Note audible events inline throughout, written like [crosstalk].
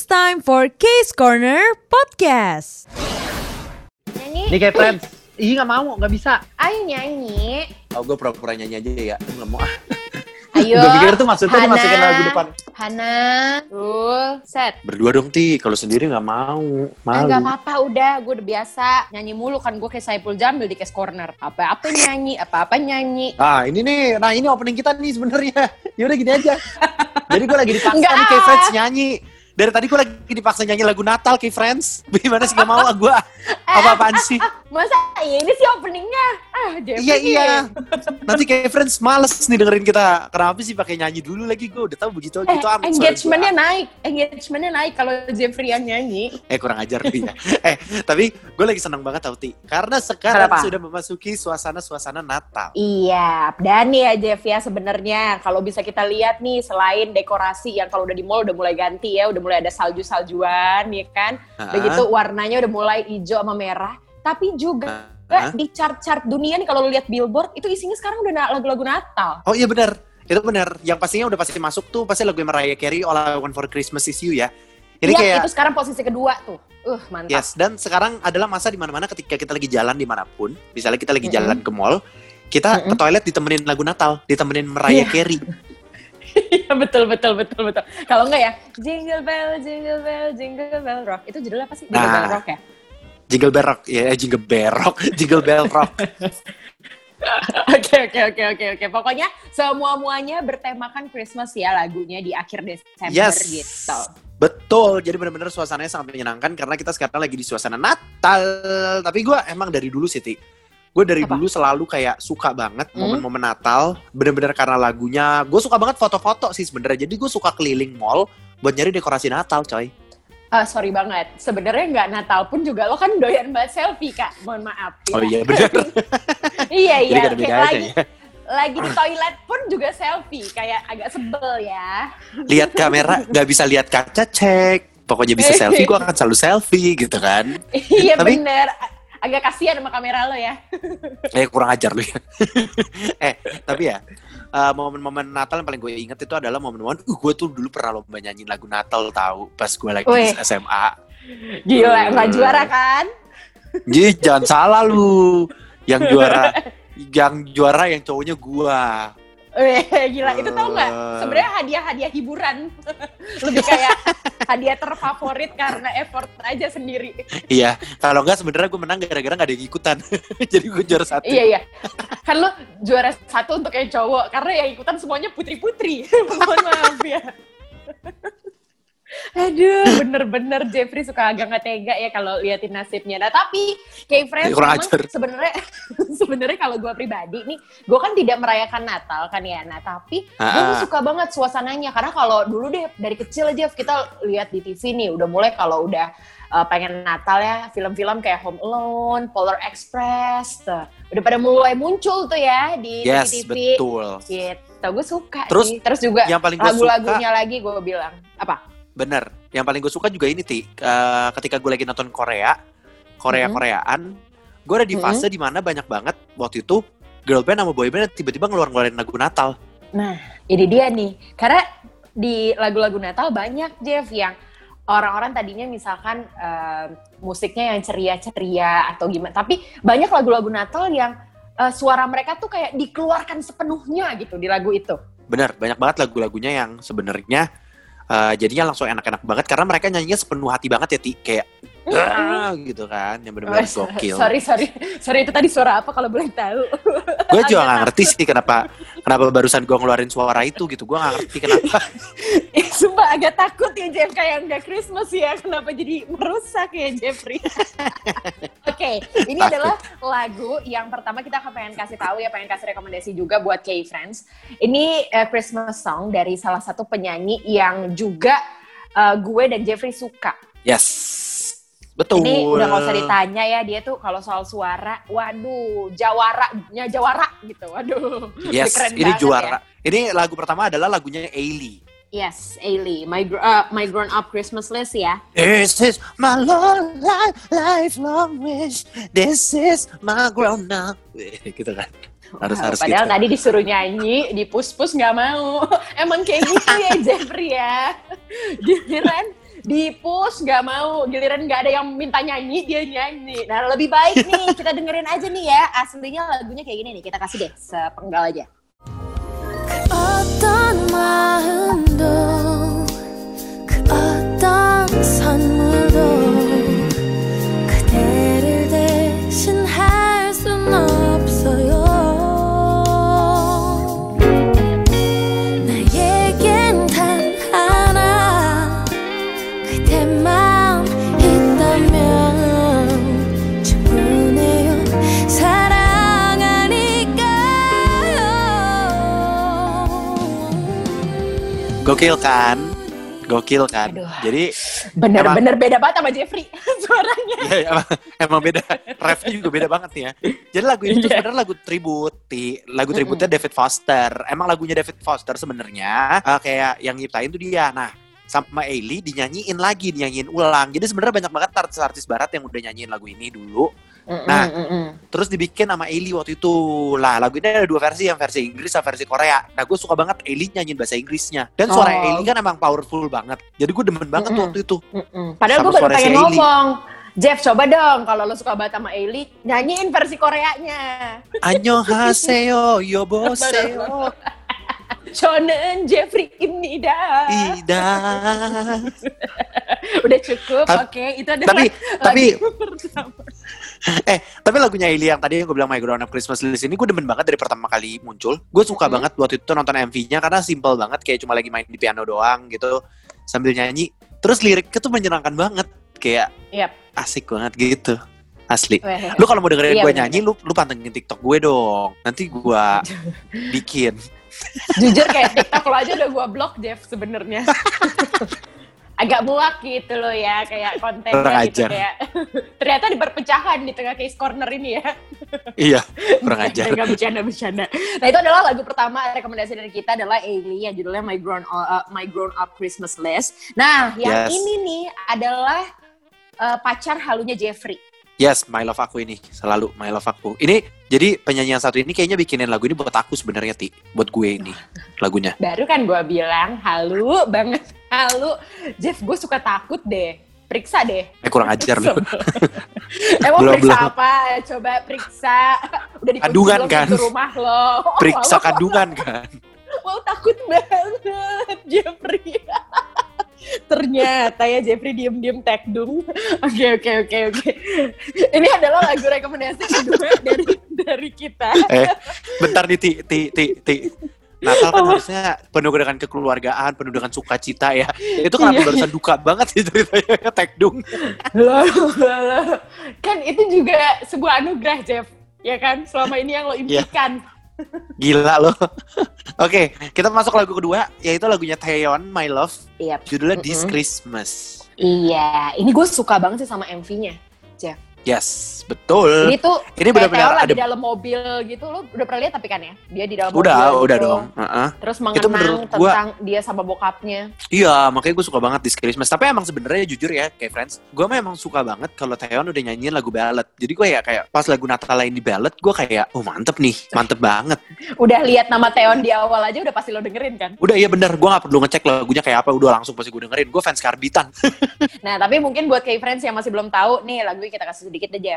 It's time for Case Corner Podcast. Nyanyi. Nih kayak friends. Ih nggak mau, nggak bisa. Ayo nyanyi. Oh gue pura-pura nyanyi aja ya. Nggak mau. ah. Ayo. Gue pikir tuh maksudnya Hana. dimasukin lagu depan. Hana. Tuh, set. Berdua dong ti. Kalau sendiri nggak mau. Ah, Malu. gak apa-apa udah, gue udah biasa nyanyi mulu kan gue kayak Saipul Jambil di Case Corner. Apa-apa nyanyi, apa-apa nyanyi. Ah ini nih, nah ini opening kita nih sebenarnya. [laughs] Ya udah gini aja. Jadi gue lagi dipaksa [laughs] Nggak. nih kayak friends nyanyi. Dari tadi gue lagi dipaksa nyanyi lagu Natal kayak friends. [laughs] Gimana sih gak mau gue? Apa-apaan sih? Masa iya ini sih openingnya? Ah, Jeffrey. Iya iya. Nanti kayak friends males nih dengerin kita. Kenapa sih pakai nyanyi dulu lagi? Gue udah tahu begitu Eh, gitu amat. engagementnya naik, engagementnya naik kalau Jeffrey yang nyanyi. Eh kurang ajar nih ya. [laughs] eh tapi gue lagi seneng banget tau Ti. Karena sekarang Kenapa? sudah memasuki suasana-suasana Natal. Iya, dan ya Jeff ya sebenarnya kalau bisa kita lihat nih selain dekorasi yang kalau udah di mall udah mulai ganti ya, udah mulai ada salju-saljuan ya kan. Begitu warnanya udah mulai hijau sama merah, tapi juga Ah. di chart-chart dunia nih kalau lu lihat billboard itu isinya sekarang udah lagu-lagu Natal. Oh iya benar. Itu benar. Yang pastinya udah pasti masuk tuh pasti lagu Mariah Carey All I Want for Christmas Is You ya. Ini Iya, kayak itu sekarang posisi kedua tuh. Uh, mantap. yes dan sekarang adalah masa di mana-mana ketika kita lagi jalan di mana pun, misalnya kita lagi Mm-mm. jalan ke mall, kita ke Mm-mm. toilet ditemenin lagu Natal, ditemenin Mariah Iya. Carey. Iya, betul betul betul betul. Kalau enggak ya, Jingle Bell, Jingle Bell, Jingle Bell Rock. Itu judulnya apa sih? Jingle Nah. Bell Rock ya? Jingle Bell Rock, ya Jingle Bell Rock, [laughs] Jingle Bell Rock. [laughs] Oke oke oke oke oke. Pokoknya semua muanya bertemakan Christmas ya lagunya di akhir Desember Yes. gitu. Betul, jadi benar-benar suasananya sangat menyenangkan karena kita sekarang lagi di suasana Natal. Tapi gue emang dari dulu sih. Gue dari Apa? dulu selalu kayak suka banget Hmm? momen-momen Natal. Bener-bener karena lagunya. Gue suka banget foto-foto sih sebenarnya. Jadi gue suka keliling mall buat nyari dekorasi Natal, coy. Ah sorry banget. Sebenarnya nggak Natal pun juga lo kan doyan banget selfie kak. Mohon maaf. ya. Oh iya, [laughs] bener. iya iya. Kayak lagi ya. lagi di toilet pun juga selfie. Kayak agak sebel ya. Lihat kamera, nggak bisa lihat kaca, cek. Pokoknya bisa selfie, gue akan selalu selfie gitu kan. iya Tapi- bener. Agak kasihan sama kamera lo ya. Eh kurang ajar lu ya. [laughs] eh tapi ya eh, momen-momen Natal yang paling gue inget itu adalah momen-momen uh, gue tuh dulu pernah lomba nyanyiin lagu Natal tahu pas gue lagi di SMA. Gila, nggak juara kan? Jadi jangan salah lu. Yang juara yang juara yang cowoknya gua. Weh, gila. Itu tau nggak? Eh. Sebenarnya hadiah-hadiah hiburan. [laughs] Lebih kayak hadiah terfavorit karena effort aja sendiri. Iya, kalau enggak sebenarnya gue menang gara-gara gak ada yang ikutan. [laughs] Jadi gue juara satu. Iya, iya. Kan lu juara satu untuk yang cowok. Karena yang ikutan semuanya putri-putri. [laughs] Mohon maaf ya. Aduh, bener-bener Jeffrey suka agak nggak tega ya kalau liatin nasibnya. Nah, tapi kayak friends memang sebenarnya [laughs] sebenarnya kalau gue pribadi nih, gue kan tidak merayakan Natal kan ya. Nah, tapi gue tuh suka banget suasananya karena kalau dulu deh dari kecil aja kita lihat di TV nih udah mulai kalau udah uh, pengen Natal ya film-film kayak Home Alone, Polar Express, tuh. udah pada mulai muncul tuh ya di yes, TV. betul. Gitu, gue suka Terus, sih. Terus juga Yang paling lagu-lagunya lagi gue bilang apa? Bener. Yang paling gue suka juga ini, Ti. Eh, ketika gue lagi nonton Korea, Korea-Koreaan, gue ada di Mhm. fase di mana banyak banget waktu itu girl band sama boy band tiba-tiba ngeluarin lagu Natal. Ini dia nih, karena di lagu-lagu Natal banyak Jeff yang orang-orang tadinya misalkan eh, musiknya yang ceria-ceria atau gimana, tapi banyak lagu-lagu Natal yang eh, suara mereka tuh kayak dikeluarkan sepenuhnya gitu di lagu itu. Bener, banyak banget lagu-lagunya yang sebenarnya eh, jadinya langsung enak-enak banget karena mereka nyanyinya sepenuh hati banget ya, Ti. Kayak "Ah," gitu kan, yang bener-bener Oh, gokil. sorry, sorry, sorry itu tadi suara apa kalau boleh tahu? [laughs] gue juga Agak gak [laughs] ngerti sih kenapa kenapa barusan gue ngeluarin suara itu gitu gue gak ngerti kenapa [laughs] Sumpah agak takut ya Jeff kayak nggak Christmas ya kenapa jadi merusak ya Jeffrey. [laughs] Oke, ini Takut. adalah lagu yang pertama kita akan pengen kasih tahu ya, pengen kasih rekomendasi juga buat K Friends. Ini eh, Christmas song dari salah satu penyanyi yang juga eh, gue dan Jeffrey suka. yes betul Ini udah gak usah ditanya ya, dia tuh kalau soal suara, waduh, jawaranya jawara gitu, waduh. yes [laughs] keren ini juara ya. ini lagu pertama adalah lagunya Ailey Yes, Ailey, my, gr- uh, my grown up Christmas list ya. This is my long life, lifelong wish. This is my grown up. [laughs] gitu kan. Harus Wow, harus padahal gitu. tadi disuruh nyanyi, di pus-pus nggak mau. [laughs] Emang kayak gitu ya [laughs] Jeffrey ya. Giliran di push nggak mau giliran nggak ada yang minta nyanyi dia nyanyi nah lebih baik nih kita dengerin aja nih ya aslinya lagunya kayak gini nih kita kasih deh sepenggal aja 어 Gokil kan? Gokil kan? Aduh. Jadi bener-bener beda banget sama Jeffrey [laughs] suaranya ya, emang, emang beda. Refnya juga beda banget nih ya. Jadi lagu ini tuh Iya. sebenarnya lagu tribut. Lagu tributnya David Foster. Emang lagunya David Foster sebenarnya eh, kayak yang nyiptain tuh dia. Nah, sama Ailey dinyanyiin lagi, dinyanyiin ulang. Jadi sebenarnya banyak banget artis-artis barat yang udah nyanyiin lagu ini dulu. Nah, Mm, mm, mm. Terus dibikin sama Ailey waktu itu. Lah, lagu ini ada dua versi, yang versi Inggris sama versi Korea. Nah, gue suka banget Ailey nyanyiin bahasa Inggrisnya. Dan suara Oh. Ailey kan emang powerful banget. Jadi gue demen banget Mm-mm. waktu itu. Mm-mm. Padahal gue baru si pengen Ailey. ngomong Jeff coba dong kalau lo suka banget sama Ailey nyanyiin versi Koreanya Annyeonghaseyo, yoboseo, [laughs] Shonen Jeffrey Imnida ida. [laughs] Udah cukup, oke itu adalah Tapi, tapi, pertama. Eh, tapi lagunya Ailey yang tadi yang gue bilang My Grown Up Christmas List ini gue demen banget dari pertama kali muncul. Gue suka Mhm. banget waktu itu nonton MV-nya karena simple banget kayak cuma lagi main di piano doang gitu sambil nyanyi. Terus liriknya tuh menyenangkan banget, kayak Yap. asik banget gitu. Asli. Weh. Lu kalau mau dengerin Iya, gue nyanyi, lu lu pantengin TikTok gue dong. Nanti gue bikin. Jujur kayak TikTok lo aja udah gua blok Jeff sebenarnya. [laughs] Agak muak gitu loh ya kayak kontennya Kurang gitu ajar. kayak [laughs] ternyata di perpecahan di tengah case corner ini ya. iya, kurang [laughs] ajar. Enggak bercanda bercanda. Nah itu adalah lagu pertama rekomendasi dari kita adalah Ailey yang judulnya My Grown uh, My Grown Up Christmas List. Nah yang Yes. ini nih adalah uh, pacar halunya Jeffrey. Yes, My Love Aku ini selalu My Love Aku. Ini jadi penyanyi yang satu ini kayaknya bikinin lagu ini buat aku sebenarnya ti, buat gue ini lagunya. Baru kan gua bilang halu banget halu. Jeff gue suka takut deh. Periksa deh. Eh kurang ajar lu. [laughs] Emang Belum, periksa belum. apa? Coba periksa. [laughs] Udah dikunci Kandungan, belum kan? rumah lo. [laughs] Periksa Wow, kandungan kan. Wow takut banget Jeffrey. Ternyata ya Jeffrey diem-diem tekdung. Oke oke oke oke. Ini adalah lagu rekomendasi kedua dari dari kita. Eh, bentar nih ti ti ti ti. Natal kan Apa? harusnya penuh dengan kekeluargaan, penuh dengan sukacita ya. Itu kenapa Iya, barusan duka banget sih ceritanya [laughs] Tekdung. Kan itu juga sebuah anugerah Jeff. Ya kan? Selama ini yang lo Iya. impikan. Gila loh. [laughs] Oke, kita masuk lagu kedua yaitu lagunya Taeyeon My Love, Iya. judulnya This Mm-mm. Christmas. Iya. Ini gue suka banget sih sama MV-nya. Yes, betul. Ini tuh Ini benar-benar ada dalam mobil gitu. Lo udah pernah lihat tapi kan ya? Dia di dalam udah, mobil udah gitu. dong. Heeh. Terus mengenang menurut gua- tentang dia sama bokapnya. Iya, makanya gue suka banget This Christmas. Tapi emang sebenarnya jujur ya, kayak friends, gue memang suka banget kalau Taeyeon udah nyanyiin lagu ballad. Jadi gue ya kayak pas lagu Natal lain di ballad, gue kayak, oh mantep nih, mantep banget. [laughs] Udah lihat nama Theon di awal aja udah pasti lo dengerin kan? Udah iya bener, gue gak perlu ngecek lagunya kayak apa, udah langsung pasti gue dengerin. Gue fans Karbitan. [laughs] Nah, tapi mungkin buat kayak friends yang masih belum tahu, nih lagu kita kasih sedikit deh,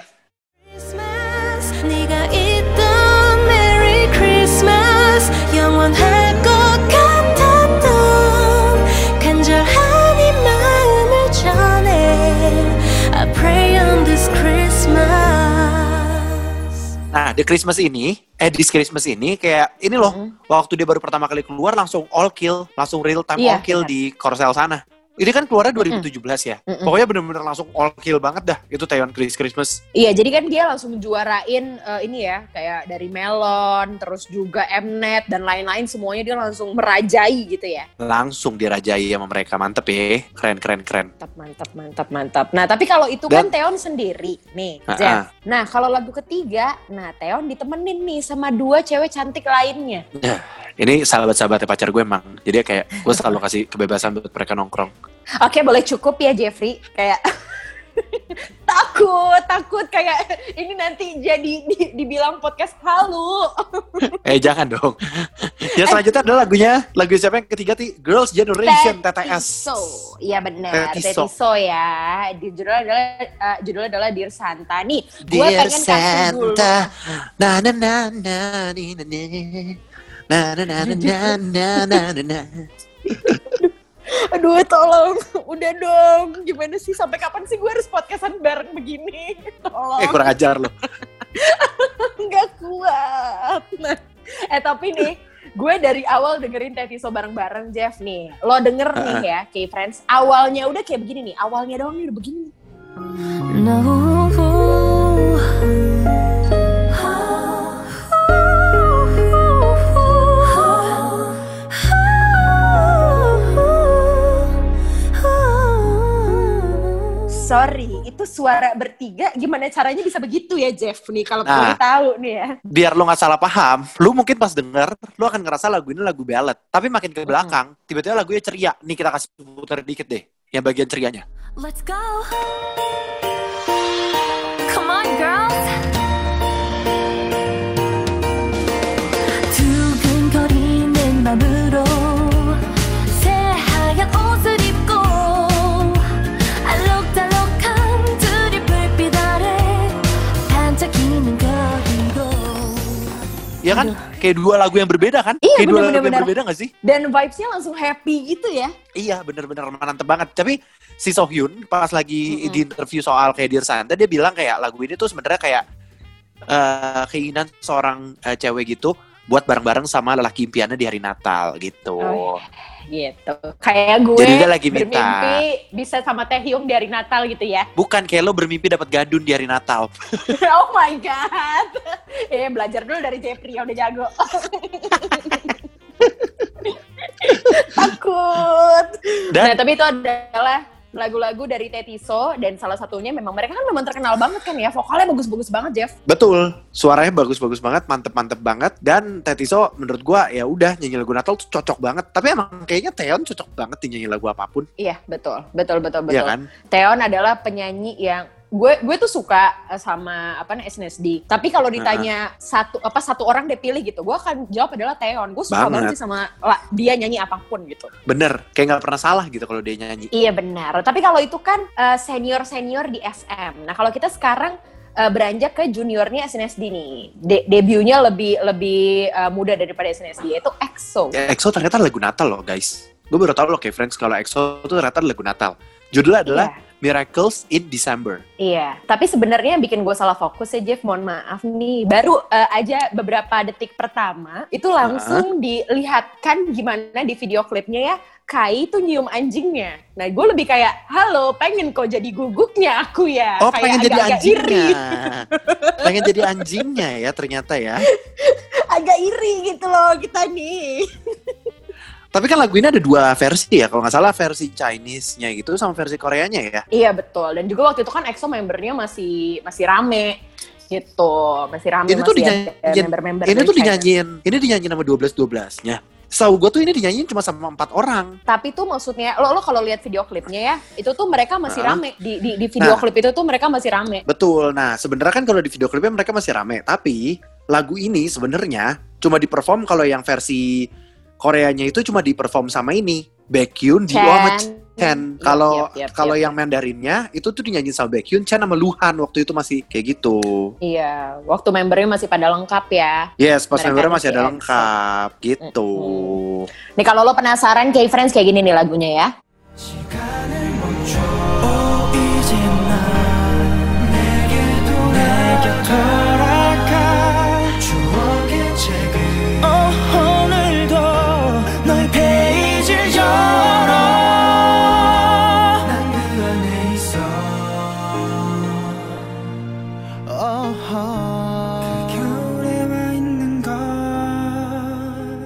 Nah, The Christmas ini, eh This Christmas ini kayak ini loh, mm. waktu dia baru pertama kali keluar langsung all kill, langsung real time yeah, all kill yeah. di Korsel sana. Ini kan keluarnya 2017 ya. Mm-mm. Pokoknya bener-bener langsung all kill banget dah. Itu Taeyeon Chris Christmas. Iya, jadi kan dia langsung juarain eh, ini ya, kayak dari Melon, terus juga Mnet dan lain-lain semuanya dia langsung merajai gitu ya. Langsung dirajai sama mereka. Mantep ya. Keren, keren, keren. Mantap, mantap, mantap, mantap. Nah, tapi kalau itu kan Teon sendiri nih, Ah, Jeff. Nah, kalau lagu ketiga, nah Teon ditemenin nih sama dua cewek cantik lainnya. Ini sahabat-sahabatnya pacar gue emang. Jadi kayak gue selalu kasih kebebasan buat mereka nongkrong. Oke, boleh cukup ya Jeffrey. Kayak [laughs] takut, takut kayak ini nanti jadi di- dibilang podcast halu. [laughs] Eh jangan dong. [laughs] yang selanjutnya adalah lagunya lagu siapa yang ketiga ti Girls Generation TTS. Tetiso. Iya benar, Tetiso. Tetiso ya. Di judulnya adalah eh, judulnya adalah Dear Santa. Nih, gue pengen kasih dulu. Na na na na na na na na na na na na na na na. Aduh, tolong. Udah dong. Gimana sih? Sampai kapan sih gue harus podcastan bareng begini? Tolong. Eh kurang ajar loh. [laughs] nggak kuat. Nah, eh tapi nih, gue dari awal dengerin Tetiso bareng-bareng Jeff nih. Lo denger nih ya, K-Friends. Awalnya udah kayak begini nih. Awalnya doang nih udah begini. Sorry, itu suara bertiga. Gimana caranya bisa begitu ya Jeff nih? Kalau Nah. boleh tahu nih ya. Biar lo nggak salah paham, lu mungkin pas denger, lu akan ngerasa lagu ini lagu ballad. Tapi makin ke belakang, tiba-tiba lagunya ceria. Nih kita kasih putar dikit deh, yang bagian cerianya. Let's go. Come on, girls. Iya kan? Kayak dua lagu yang berbeda kan? Iya, Kayak dua lagu yang berbeda gak sih? Dan vibes-nya langsung happy gitu ya. Iya, bener-bener mantep banget. Tapi si Sohyun pas lagi Mm-mm. di interview soal kayak Dear Santa, dia bilang kayak lagu ini tuh sebenarnya kayak eh, keinginan seorang eh, cewek gitu buat bareng-bareng sama lelaki impiannya di hari Natal gitu. Oh, Gitu. Kayak gue Jadi dia lagi minta. bermimpi bisa sama Taehyung di hari Natal gitu ya. Bukan kayak lo bermimpi dapat gadun di hari Natal. [laughs] oh my god. [laughs] Eh belajar dulu dari Jeffrey yang udah jago. [laughs] Takut. Dan Nah, tapi itu adalah lagu-lagu dari Tetiso dan salah satunya memang mereka kan memang terkenal banget kan ya. Vokalnya bagus-bagus banget, Jeff. betul, suaranya bagus-bagus banget, mantep-mantep banget. Dan Tetiso menurut gua ya udah nyanyi lagu Natal tuh cocok banget. Tapi emang kayaknya Teon cocok banget nyanyi lagu apa pun. Iya, betul. Betul, betul, betul. Iya kan? Teon adalah penyanyi yang gue gue tuh suka eh, sama apa nih SNSD. Tapi kalau ditanya satu apa satu orang deh pilih gitu, gue akan jawab adalah Teon. Gue suka Banget. banget sih sama lah, dia nyanyi apa pun gitu. Bener, kayak nggak pernah salah gitu kalau dia nyanyi. Iya benar. Tapi kalau itu kan senior senior di SM. Nah kalau kita sekarang eh, beranjak ke juniornya SNSD nih. De- debutnya lebih lebih eh, muda daripada SNSD yaitu EXO. Ya, EXO ternyata lagu Natal loh guys. Gue baru tahu loh kayak friends kalau EXO itu ternyata lagu Natal. Judulnya adalah Miracles in December. Iya, tapi sebenarnya yang bikin gue salah fokus ya Jeff, mohon maaf nih. Baru eh, aja beberapa detik pertama itu langsung dilihatkan gimana di video klipnya ya. Kai tuh nyium anjingnya. Nah, gue lebih kayak, halo, pengen kok jadi guguknya aku ya. Oh Kayak pengen jadi agak-agak anjingnya. iri. [laughs] pengen jadi anjingnya ya ternyata ya. [laughs] Agak iri gitu loh kita nih. [laughs] Tapi kan lagu ini ada dua versi ya. Kalau nggak salah versi Chinese-nya gitu sama versi Koreanya ya. Iya betul. Dan juga waktu itu kan EXO membernya masih masih rame gitu, masih rame Ini tuh masih ada dinyanyiin- member-member Ini tuh dinyanyiin, ini dinyanyiin sama 12-12-nya. Setahu gue tuh ini dinyanyiin cuma sama empat orang. Tapi tuh maksudnya lo lo kalau lihat video klipnya ya, itu tuh mereka masih Hah? rame di di, di video Nah. klip itu tuh mereka masih rame. Betul. Nah, sebenarnya kan kalau di video klipnya mereka masih rame, tapi lagu ini sebenarnya cuma di-perform kalau yang versi Koreanya itu cuma di-perform sama ini, Baekhyun, Dio sama Chen. Kalau yap, yap, kalau yap. yang Mandarinnya itu tuh dinyanyiin sama Baekhyun, Chen sama Luhan waktu itu masih kayak gitu. Iya, waktu membernya masih pada lengkap ya. Yes, pas Mereka membernya masih di ada lengkap gitu. Nih kalau lo penasaran K-Friends kayak gini nih lagunya ya.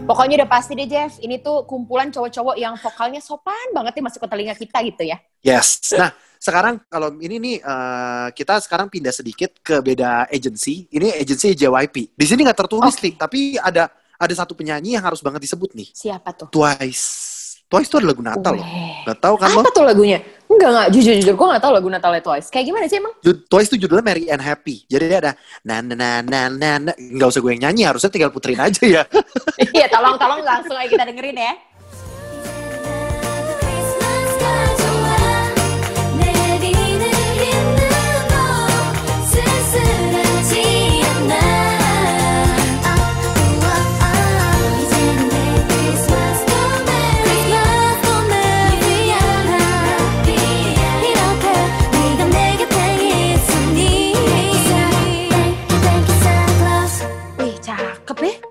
Pokoknya udah pasti deh Jeff, ini tuh kumpulan cowok-cowok yang vokalnya sopan banget nih masuk ke telinga kita gitu ya. Yes. Nah, sekarang kalau ini nih eh, kita sekarang pindah sedikit ke beda agency. Ini agency JYP. Di sini nggak tertulis Oke. nih, tapi ada ada satu penyanyi yang harus banget disebut nih. Siapa tuh? Twice. Twice itu ada lagu Natal loh. Weh. Gak tahu kan lo? Apa tuh lagunya? Enggak, enggak. Jujur-jujur gue gak tahu lagu Natalnya Twice. Kayak gimana sih emang? Twice itu judulnya Merry and Happy. Jadi dia ada na na na na na na. Usah gue yang nyanyi, harusnya tinggal puterin aja ya. [laughs] Iya, tolong-tolong langsung aja kita dengerin ya.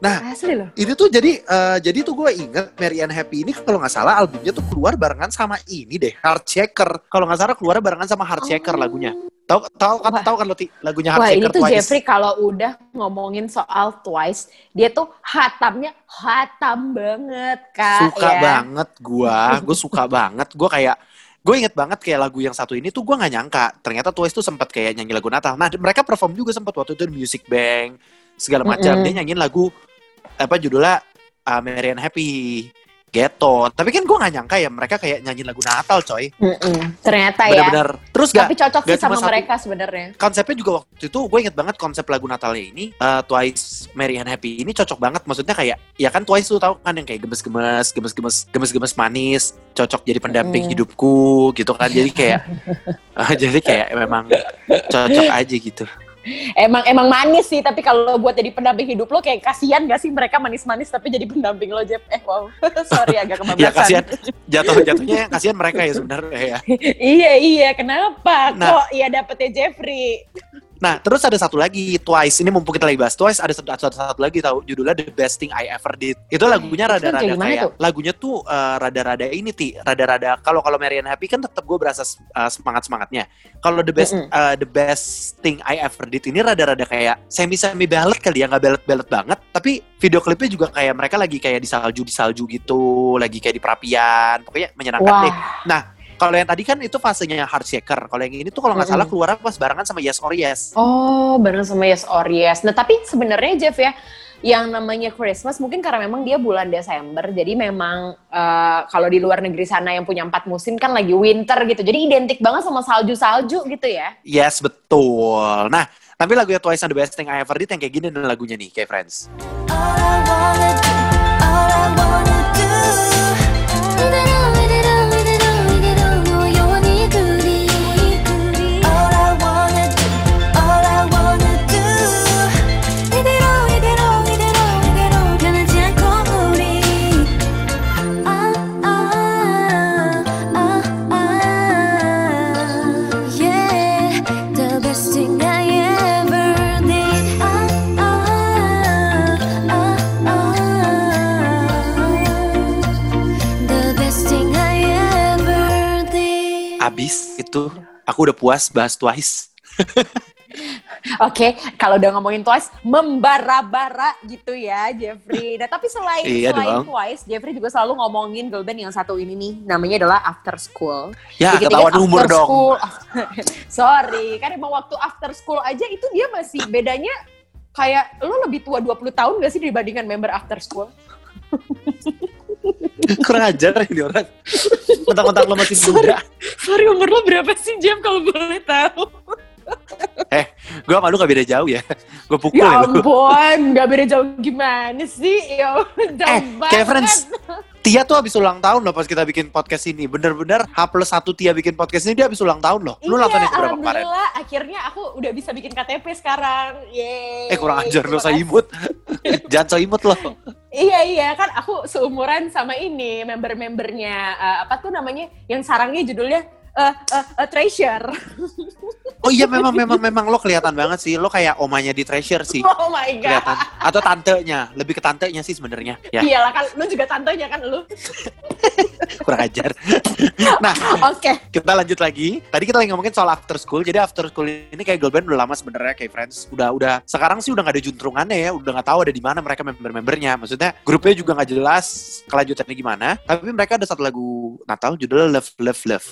Nah, Asli loh. ini tuh jadi eh, jadi tuh gue inget Merry and Happy ini kalau nggak salah albumnya tuh keluar barengan sama ini deh Heart Checker. Kalau nggak salah keluar barengan sama Heart Checker lagunya. Tahu tahu kan tahu kan lo lagunya Heart Wah, ini Checker tuh Twice. Jeffrey kalau udah ngomongin soal Twice, dia tuh hatamnya hatam banget, Kak. suka ya. banget gua gue suka [laughs] banget gue kayak gue inget banget kayak lagu yang satu ini tuh gue nggak nyangka ternyata Twice tuh sempat kayak nyanyi lagu Natal nah mereka perform juga sempat waktu itu di Music Bank segala macam Mm-mm. dia nyanyiin lagu apa judulnya uh, Merry and Happy Ghetto tapi kan gue nggak nyangka ya mereka kayak nyanyiin lagu Natal coy Mm-mm. Ternyata ya. bener-bener terus gak Tapi cocok sih gak cuma sama satu. mereka sebenarnya. konsepnya juga waktu itu gue inget banget konsep lagu Natalnya ini uh, Twice Merry and Happy ini cocok banget maksudnya kayak ya kan Twice tuh tahu kan yang kayak gemes-gemes gemes-gemes gemes-gemes manis cocok jadi pendamping Mm. hidupku gitu kan jadi kayak uh, [laughs] jadi kayak memang cocok aja gitu Emang emang manis sih, tapi kalau buat jadi pendamping hidup lo kayak kasihan gak sih mereka manis-manis tapi jadi pendamping lo Jeff? Eh wow, [laughs] sorry agak kebablasan. [laughs] ya kasihan [laughs] jatuh jatuhnya kasihan mereka ya sebenarnya ya iya iya, kenapa? Nah. Kok ya dapetnya Jeffrey? Nah, terus ada satu lagi Twice. Ini mumpung kita lagi bahas Twice, ada satu, satu, satu lagi tahu judulnya The Best Thing I Ever Did. Itu lagunya Itu rada-rada kayak gimana kayak tuh? lagunya tuh eh, rada-rada ini ti, rada-rada kalau kalau Marian Happy kan tetap gue berasa semangat semangatnya. Kalau The Best Mm-mm. eh, The Best Thing I Ever Did ini rada-rada kayak semi semi ballad kali ya, nggak ballad ballad banget. Tapi video klipnya juga kayak mereka lagi kayak di salju di salju gitu, lagi kayak di perapian. Pokoknya menyenangkan Wah, deh. Kalau yang tadi kan itu fasenya Heart Shaker. Kalau yang ini tuh kalau nggak salah Mm-mm. keluar pas barengan sama Yes or Yes. oh bareng sama Yes or Yes. Nah tapi sebenarnya Jeff ya, yang namanya Christmas mungkin karena memang dia bulan Desember, jadi memang eh, kalau di luar negeri sana yang punya empat musim kan lagi winter gitu, jadi identik banget sama salju-salju gitu ya. Yes, betul. Nah, tapi lagunya Twice and the Best Thing I Ever Did yang kayak gini nih lagunya nih, kayak Friends. All I wanna do, all I wanna puas bahas Twice. [laughs] Oke, kalau udah ngomongin Twice, membara-bara gitu ya, Jeffrey. Nah, tapi selain Iya selain dong. Twice, Jeffrey juga selalu ngomongin girl band yang satu ini nih, namanya adalah After School. Ya, Dikit-dikit ketahuan umur After dong. School. [laughs] Sorry, kan emang waktu After School aja itu dia masih bedanya kayak lo lebih tua 20 tahun gak sih dibandingkan member After School? [laughs] [laughs] Kurang ajar ini orang. Mentang-mentang lo masih muda. Sorry, umur lo berapa sih, Jeff, kalau boleh tahu? Gue sama lu gak beda jauh ya. Gue pukul Ya ya ampun, gak beda jauh gimana sih? Ya, jauh Eh, kayak Friends. Tia tuh habis ulang tahun loh pas kita bikin podcast ini. Bener-bener H plus satu Tia bikin podcast ini dia habis ulang tahun loh. Lu iya, nonton yang berapa kemarin? alhamdulillah akhirnya aku udah bisa bikin KTP sekarang. Yeay. Eh kurang ajar lo Terima saya imut. [laughs] Jangan so imut loh. Iya iya kan aku seumuran sama ini member-membernya eh, apa tuh namanya yang sarangnya judulnya eh eh, eh, Treasure. Oh iya memang memang memang lo kelihatan banget sih. Lo kayak omanya di Treasure sih. Oh my god. Kelihatan. Atau tantenya. Lebih ke tantenya sih sebenarnya. Ya Iyalah kan lu juga tantenya kan lu. [laughs] kurang ajar. [laughs] nah Oke. kita lanjut lagi. Tadi kita lagi ngomongin soal after school. Jadi after school ini kayak girl band udah lama sebenarnya kayak friends. Udah udah sekarang sih udah nggak ada juntrungannya ya. Udah nggak tahu ada di mana mereka member-membernya. Maksudnya grupnya juga nggak jelas kelanjutannya gimana. Tapi mereka ada satu lagu Natal judulnya Love Love Love.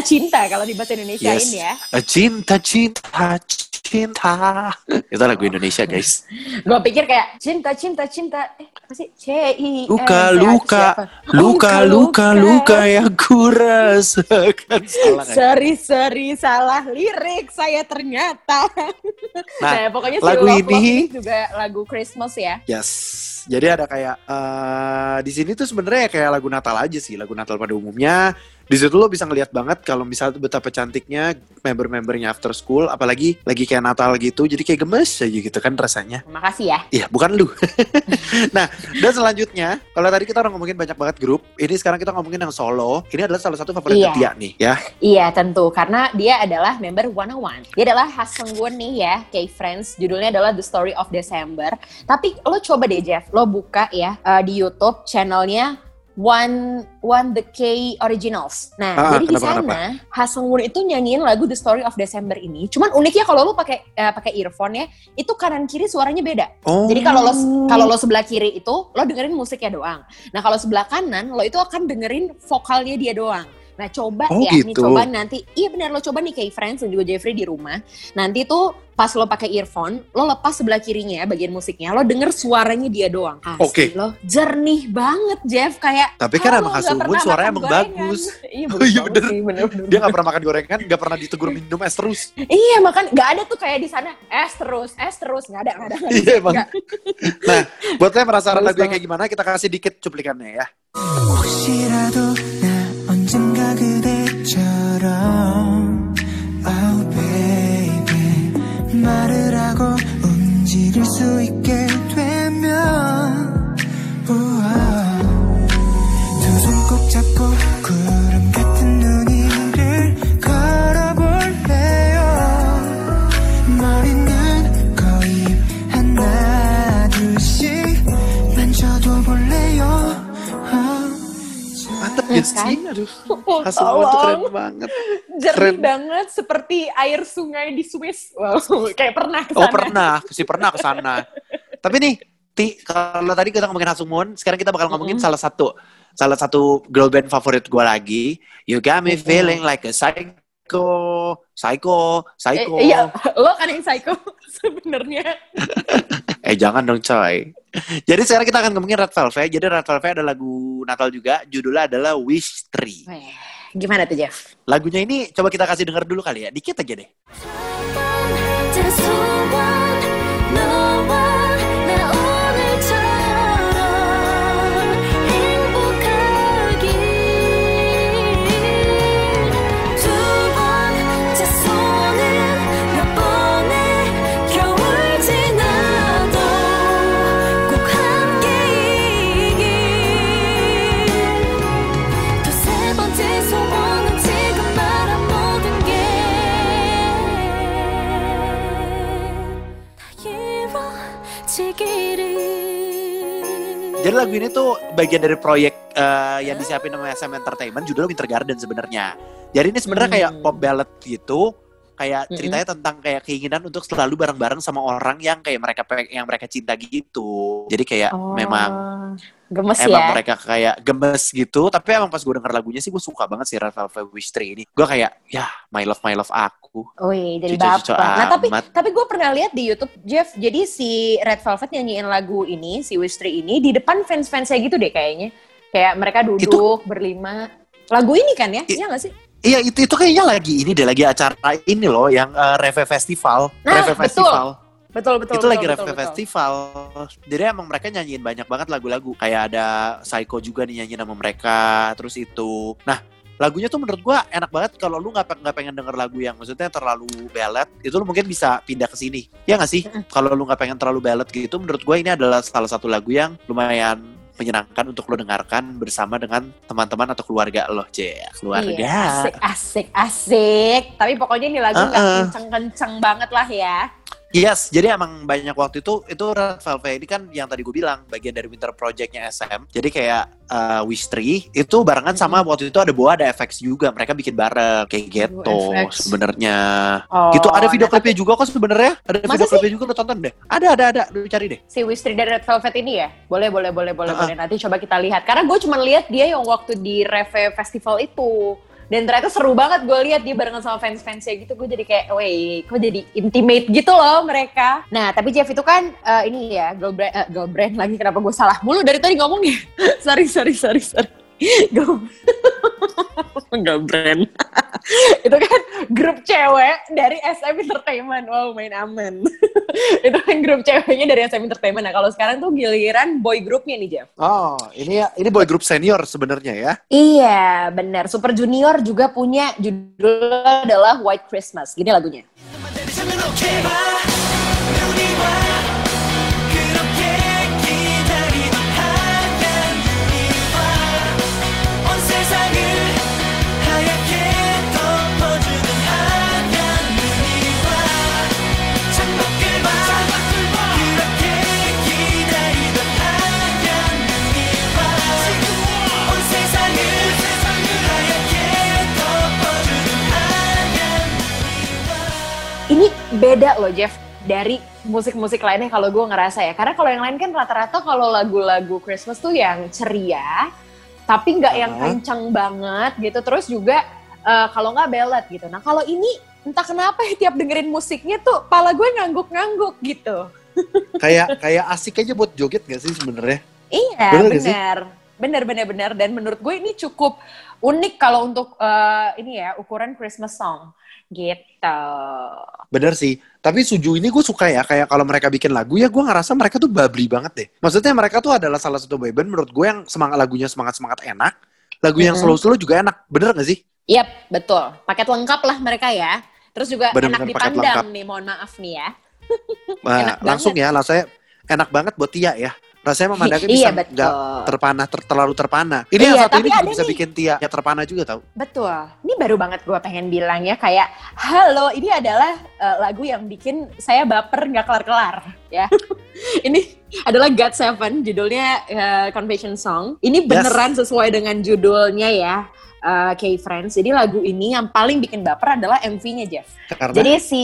Cinta cinta cinta kalau di bahasa Indonesia Yes. ini ya. Eh, Cinta, cinta, cinta. Itu lagu Indonesia, guys. Gue pikir kayak cinta cinta cinta eh apa sih C I Luka, luka, luka, luka, luka yang ku rasakan. Salah? Sorry, sorry, salah lirik saya ternyata. Nah, Nah, pokoknya lagu ini- juga lagu Christmas ya. Yes. Jadi ada kayak eh di sini tuh sebenarnya kayak lagu Natal aja sih, lagu Natal pada umumnya. Di situ lo bisa ngelihat banget kalau misalnya betapa cantiknya member-membernya After School, apalagi lagi kayak Natal gitu, jadi kayak gemes aja gitu kan rasanya. Makasih ya. Iya, bukan lu. [laughs] nah, dan selanjutnya, kalau tadi kita udah ngomongin banyak banget grup, ini sekarang kita ngomongin yang solo. Ini adalah salah satu favorit Iya. Tia nih, ya. Iya tentu karena dia adalah member 101. Dia adalah Ha Seung-won nih ya, K-Friends. Judulnya adalah The Story of December. Tapi lo coba deh Jeff, lo buka ya eh, di YouTube channelnya One One The K Originals. Nah, Ah, jadi di kenapa, sana Ha Seung-won itu nyanyiin lagu The Story of December ini. Cuman uniknya kalau lo pakai eh, pakai earphone ya, itu kanan kiri suaranya beda. Oh. Jadi kalau lo kalau lo sebelah kiri itu lo dengerin musiknya doang. Nah kalau sebelah kanan lo itu akan dengerin vokalnya dia doang. Nah coba Oh, ya, nih gitu. coba nanti, iya benar lo coba nih kayak friends dan juga Jeffrey di rumah. Nanti tuh pas lo pakai earphone, lo lepas sebelah kirinya ya bagian musiknya, lo denger suaranya dia doang. Oke. lo jernih banget Jeff kayak. Tapi kan "Ah, emang pernah suaranya makan emang gorengan." bagus. [laughs] Iya Oh, iya, bener. sih, bener, bener. Dia gak pernah makan gorengan, gak pernah ditegur minum es terus. Iya makan nggak ada tuh kayak di sana es terus, es terus nggak ada nggak ada. ada. Iya emang. [laughs] Nah, buat kalian penasaran lagunya kayak gimana, kita kasih dikit cuplikannya ya. 사랑 Hmm, ya sih, aduh. Oh, Hasungun tuh keren banget. jernih Keren. banget seperti air sungai di Swiss. Wow, kayak pernah ke Oh pernah, sih pernah ke sana. Tapi nih, Ti, kalau tadi kita ngomongin Hasungun, sekarang kita bakal ngomongin salah satu salah satu girl band favorit gue lagi. You got me feeling like a psycho, psycho, psycho. Eh, iya, lo kan yang psycho [laughs] sebenarnya. [laughs] Eh jangan dong coy. [laughs] Jadi sekarang kita akan ngomongin Red Velvet. Jadi Red Velvet ada lagu Natal juga. Judulnya adalah Wish Tree. Gimana tuh Jeff? Lagunya ini coba kita kasih denger dulu kali ya. Dikit aja deh. Jadi lagu ini tuh bagian dari proyek eh, yang disiapin sama SM Entertainment judulnya Winter Garden sebenarnya. Jadi ini sebenarnya kayak Hmm. pop ballad gitu, kayak ceritanya tentang kayak keinginan untuk selalu bareng-bareng sama orang yang kayak mereka yang mereka cinta gitu. Jadi kayak memang Oh, gemes emang ya. mereka kayak gemes gitu, tapi emang pas gue denger lagunya sih gue suka banget sih Red Velvet Wish Tree ini. Gue kayak ya my love my love aku. Wih, jadi Cucu-cucu bapak. Nah, tapi tapi gue pernah lihat di YouTube Jeff. Jadi si Red Velvet nyanyiin lagu ini, si Wish Tree ini di depan fans-fansnya gitu deh kayaknya. Kayak mereka duduk berlima. Lagu ini kan ya? I- Iya gak sih? Iya itu itu kayaknya lagi ini deh lagi acara ini loh yang uh, Reve Festival. Nah, Reve betul. Festival. Betul betul. itu betul, lagi betul, Reve betul. Festival. Jadi emang mereka nyanyiin banyak banget lagu-lagu. Kayak ada Psycho juga nih nyanyiin sama mereka. Terus itu. Nah lagunya tuh menurut gua enak banget kalau lu nggak nggak pengen denger lagu yang maksudnya terlalu ballad itu lu mungkin bisa pindah ke sini ya nggak sih kalau lu nggak pengen terlalu ballad gitu menurut gua ini adalah salah satu lagu yang lumayan menyenangkan untuk lo dengarkan bersama dengan teman-teman atau keluarga lo, J. Keluarga. Iya, asik, asik, asik. Tapi pokoknya ini lagu nggak Uh-uh. kenceng-kenceng banget lah ya. Yes, jadi emang banyak waktu itu itu Red Velvet ini kan yang tadi gue bilang bagian dari Winter Project-nya SM. Jadi kayak uh, Wish Tree itu barengan sama waktu itu ada Boa ada FX juga. Mereka bikin bareng kayak gitu sebenarnya. Oh, gitu ada video klipnya juga kok sebenarnya. Ada Masa video klipnya juga lo tonton deh. Ada ada ada, lu cari deh. si Wistri dari Red Velvet ini ya? Boleh, boleh, boleh, boleh, Uh-uh. boleh. Nanti coba kita lihat. Karena gue cuma lihat dia yang waktu di Reve Festival itu. Dan ternyata seru banget gue lihat dia barengan sama fans-fansnya gitu. Gue jadi kayak, wait, kok jadi intimate gitu loh mereka. Nah, tapi Jeff itu kan eh, ini ya, girl brand, eh, girl brand lagi kenapa gue salah mulu dari tadi ngomongnya. [laughs] sorry, sorry, sorry, sorry. Girl [laughs] brand. [laughs] itu kan grup cewek dari SM Entertainment. Wow, main aman. [laughs] itu kan grup ceweknya dari SM Entertainment. Nah, kalau sekarang tuh giliran boy groupnya nih, Jeff. Oh, ini ya, ini boy group senior sebenarnya ya. Iya, benar. Super Junior juga punya judul adalah White Christmas. Gini lagunya. Beda loh, Jeff, dari musik-musik lainnya kalau gue ngerasa ya. Karena kalau yang lain kan rata-rata kalau lagu-lagu Christmas tuh yang ceria, tapi nggak yang kencang banget gitu. Terus juga eh, kalau nggak ballad gitu. Nah kalau ini entah kenapa ya tiap dengerin musiknya tuh pala gue ngangguk-ngangguk gitu. [laughs] Kayak kayak asik aja buat joget gak sih sebenarnya? Iya, Bener. Benar, benar, benar. Dan menurut gue ini cukup unik kalau untuk eh, ini ya ukuran Christmas song gitu. Bener sih. Tapi Suju ini gue suka ya. Kayak kalau mereka bikin lagu ya gue ngerasa mereka tuh bubbly banget deh. Maksudnya mereka tuh adalah salah satu boyband menurut gue yang semangat lagunya semangat-semangat enak. Lagu yang slow-slow juga enak. Bener gak sih? Yap, betul. Paket lengkap lah mereka ya. Terus juga Bener-bener enak paket dipandang nih, mohon maaf nih ya. Nah, [laughs] Enak langsung ya, rasanya enak banget buat Tia ya. Rasanya memandangnya Iya, bisa betul. nggak terpana, ter- terlalu terpana. Ini Iya, yang satu ini juga bisa nih. bikin Tia ya terpana juga tau. Betul. Ini baru banget gue pengen bilang ya kayak, halo, ini adalah eh, lagu yang bikin saya baper nggak kelar-kelar ya. [laughs] ini adalah God Seven, judulnya eh, Confession Song. Ini beneran sesuai dengan judulnya ya. eh, K-Friends. Jadi lagu ini yang paling bikin baper adalah MV-nya Jeff. Karena Jadi si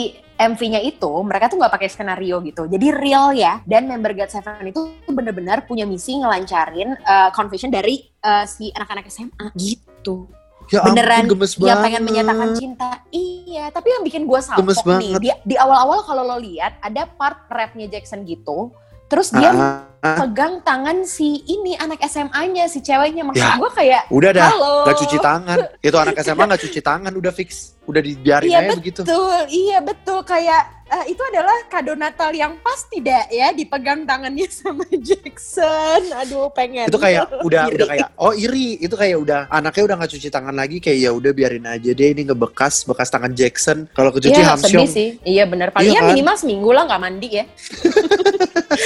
MV-nya itu mereka tuh nggak pakai skenario gitu. Jadi real ya. Dan member God Seven itu bener-bener punya misi ngelancarin uh, confession dari uh, si anak-anak SMA gitu. ya beneran ampun, gemes Yang banget. pengen menyatakan cinta. Iya, tapi yang bikin gue salpok nih. Di, di awal-awal kalau lo lihat ada part rapnya Jackson gitu. Terus dia Ah, ah. pegang tangan si ini anak SMA-nya, si ceweknya. Maksud Ya. gue kayak, Udah dah, halo. nggak cuci tangan. [laughs] Itu anak SMA nggak cuci tangan, udah fix. Udah dibiarin Iya aja begitu. betul, iya betul kayak eh, itu adalah kado Natal yang pas tidak ya dipegang tangannya [laughs] sama Jackson. Aduh pengen. Itu kayak [laughs] udah Iri. udah kayak oh iri, itu kayak udah anaknya udah nggak cuci tangan lagi kayak ya udah biarin aja deh ini ngebekas bekas tangan Jackson. Kalau kecuci Iya Hamsyong. sedih sih. Iya bener. Paling Iya ya kan? minimal seminggu lah nggak mandi ya.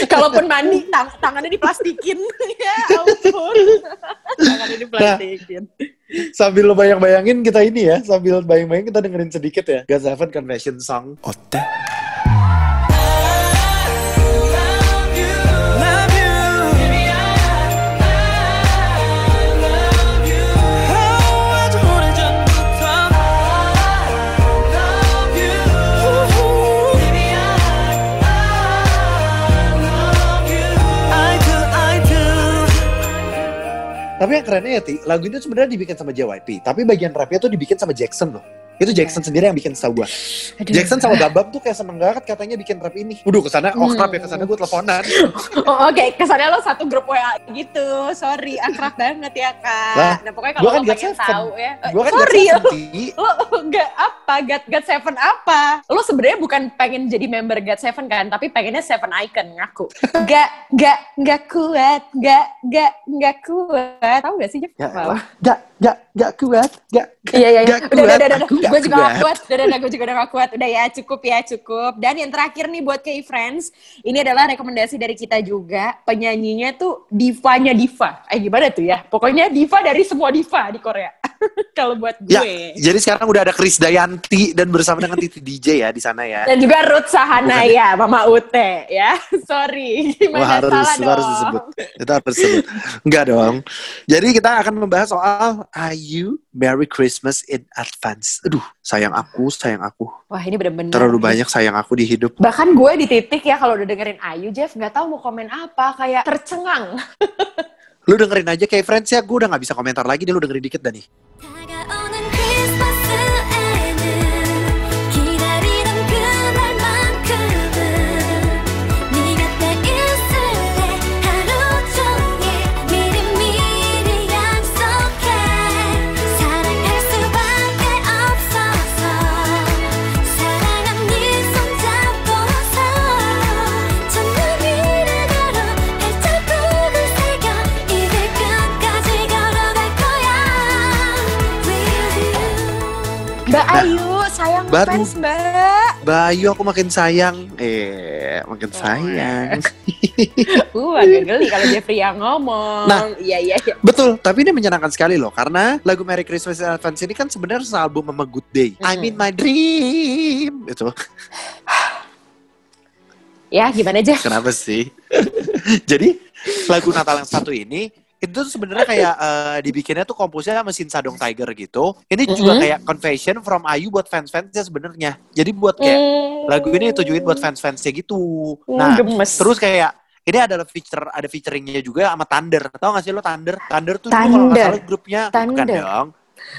Kalaupun mandi tang- tangannya diplastikin. [laughs] ya ampun. tangannya diplastikin. Sambil lo bayang-bayangin kita ini ya, sambil bayang-bayangin kita dengerin sedikit ya. Seven Confession Song. 어 Tapi yang kerennya ya, Ti, lagu itu sebenarnya dibikin sama JYP. Tapi bagian rapnya tuh dibikin sama Jackson loh. Itu Jackson sendiri yang bikin setahu gua. Jackson sama Gabam tuh kayak seneng banget katanya bikin rap ini. Waduh, ke sana oh Hmm. rap ya ke sana gue teleponan. [laughs] Oh, Oke, kesannya lo satu grup WA gitu. Sorry, akrab banget ya kak. Lah, nah pokoknya gua kalau kan lo pengen tahu ya. Gue kan sorry, lo, lo gak apa? God, God Seven apa? Lo sebenarnya bukan pengen jadi member God Seven kan, tapi pengennya Seven Icon ngaku. [laughs] Gak, gak, gak kuat, gak, gak, gak kuat. Tahu gak sih Jeff? Ya, Apa? gak, gak, gak kuat, gak, Iya iya iya. gak Udah udah kuat, udah. Gak Gue juga gak kuat. Udah udah gue juga udah gak kuat. Udah ya cukup ya cukup. Dan yang terakhir nih buat K-Friends, ini adalah rekomendasi dari kita juga. Penyanyinya tuh divanya diva. Eh gimana tuh ya? Pokoknya diva dari semua diva di Korea. [laughs] Kalau buat gue. Ya, jadi sekarang udah ada Chris Dayanti dan bersama dengan Titi DJ ya di sana ya. Dan juga Ruth Sahanaya, Mama Ute ya. [laughs] Sorry, gimana Wah, harus, salah dong. harus disebut. Itu harus disebut. Enggak dong. Jadi kita akan membahas soal Ayu Merry Christmas in Advance. Aduh, sayang aku, sayang aku. Wah ini bener-bener. Terlalu banyak sayang aku di hidup. Bahkan gue di titik ya kalau udah dengerin Ayu, Jeff nggak tahu mau komen apa, kayak tercengang. [laughs] Lu dengerin aja kayak friends ya, gue udah gak bisa komentar lagi deh, lu dengerin dikit dah nih. Baru- fans Mbak. Bayu aku makin sayang. Eh, makin sayang. [laughs] Uh, agak geli kalau Jeffrey yang ngomong. Nah. iya iya iya. Betul, tapi ini menyenangkan sekali loh karena lagu Merry Christmas in Advance ini kan sebenarnya sealbum sama Good Day. I'm in my dream. Itu Ya, gimana Jeff? kenapa sih? [laughs] Jadi lagu Natal yang satu ini itu tuh sebenarnya kayak eh, dibikinnya tuh komposnya sama Sin Sadong Tiger gitu. Ini juga Mhm. kayak confession from Ayu buat fans-fansnya sebenarnya. Jadi buat kayak Hmm. lagu ini ditujuin buat fans-fansnya gitu. Hmm, Nah, gemes. terus kayak ini adalah feature ada featuringnya juga sama Thunder. Tahu gak sih lo Thunder? Thunder tuh kalau nggak salah grupnya bukan Thunder. dong.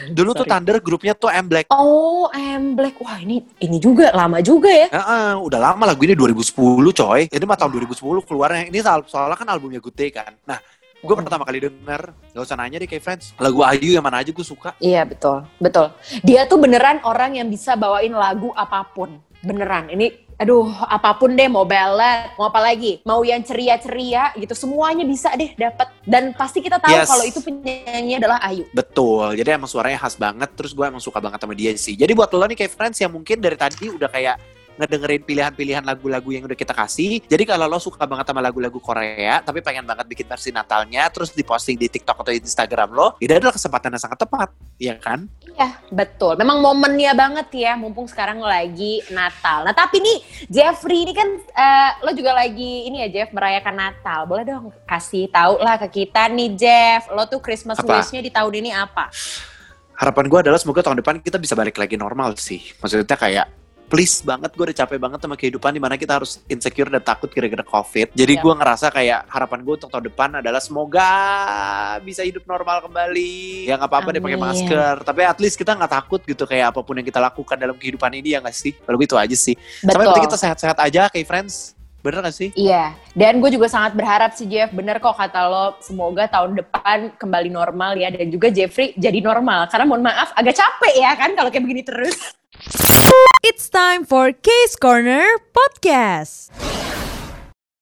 Dulu tuh Sorry. Thunder grupnya tuh M Black. Oh, M Black. Wah, ini ini juga lama juga ya. Heeh, udah lama lagu ini 2010 coy. Ini mah tahun 2010 keluarnya. Ini soal- soalnya kan albumnya Good Day kan. Nah, gue Hmm. pertama kali denger, gak usah nanya deh kayak friends. Lagu Ayu yang mana aja gue suka. Iya, betul. Betul. Dia tuh beneran orang yang bisa bawain lagu apa pun. Beneran. Ini aduh, apa pun deh mau ballad, mau apa lagi? Mau yang ceria-ceria gitu, semuanya bisa deh dapat. Dan pasti kita tahu Yes. kalau itu penyanyi adalah Ayu. Betul, jadi emang suaranya khas banget. Terus gue emang suka banget sama dia sih. Jadi buat lo nih kayak friends yang mungkin dari tadi udah kayak ngedengerin pilihan-pilihan lagu-lagu yang udah kita kasih. Jadi kalau lo suka banget sama lagu-lagu Korea, tapi pengen banget bikin versi Natalnya, terus diposting di TikTok atau Instagram lo, ini adalah kesempatan yang sangat tepat, ya kan? Iya, betul. Memang momennya banget ya, mumpung sekarang lagi Natal. Nah, tapi nih Jeffrey ini kan eh, lo juga lagi ini ya Jeff merayakan Natal. Boleh dong kasih tahu lah ke kita nih Jeff, lo tuh Christmas wish-nya di tahun ini apa? Harapan gue adalah semoga tahun depan kita bisa balik lagi normal sih. Maksudnya kayak please banget gue udah capek banget sama kehidupan di mana kita harus insecure dan takut gara-gara covid jadi Iya. gue ngerasa kayak harapan gue untuk tahun depan adalah semoga bisa hidup normal kembali ya nggak apa-apa deh pakai masker tapi at least kita nggak takut gitu kayak apa pun yang kita lakukan dalam kehidupan ini ya nggak sih kalau gue itu aja sih sampai Betul. penting kita sehat-sehat aja kayak friends bener gak sih Iya, dan gue juga sangat berharap sih Jeff, bener kok kata lo, semoga tahun depan kembali normal ya, dan juga Jeffrey jadi normal. Karena mohon maaf, agak capek ya kan kalau kayak begini terus. It's time for Case Corner Podcast.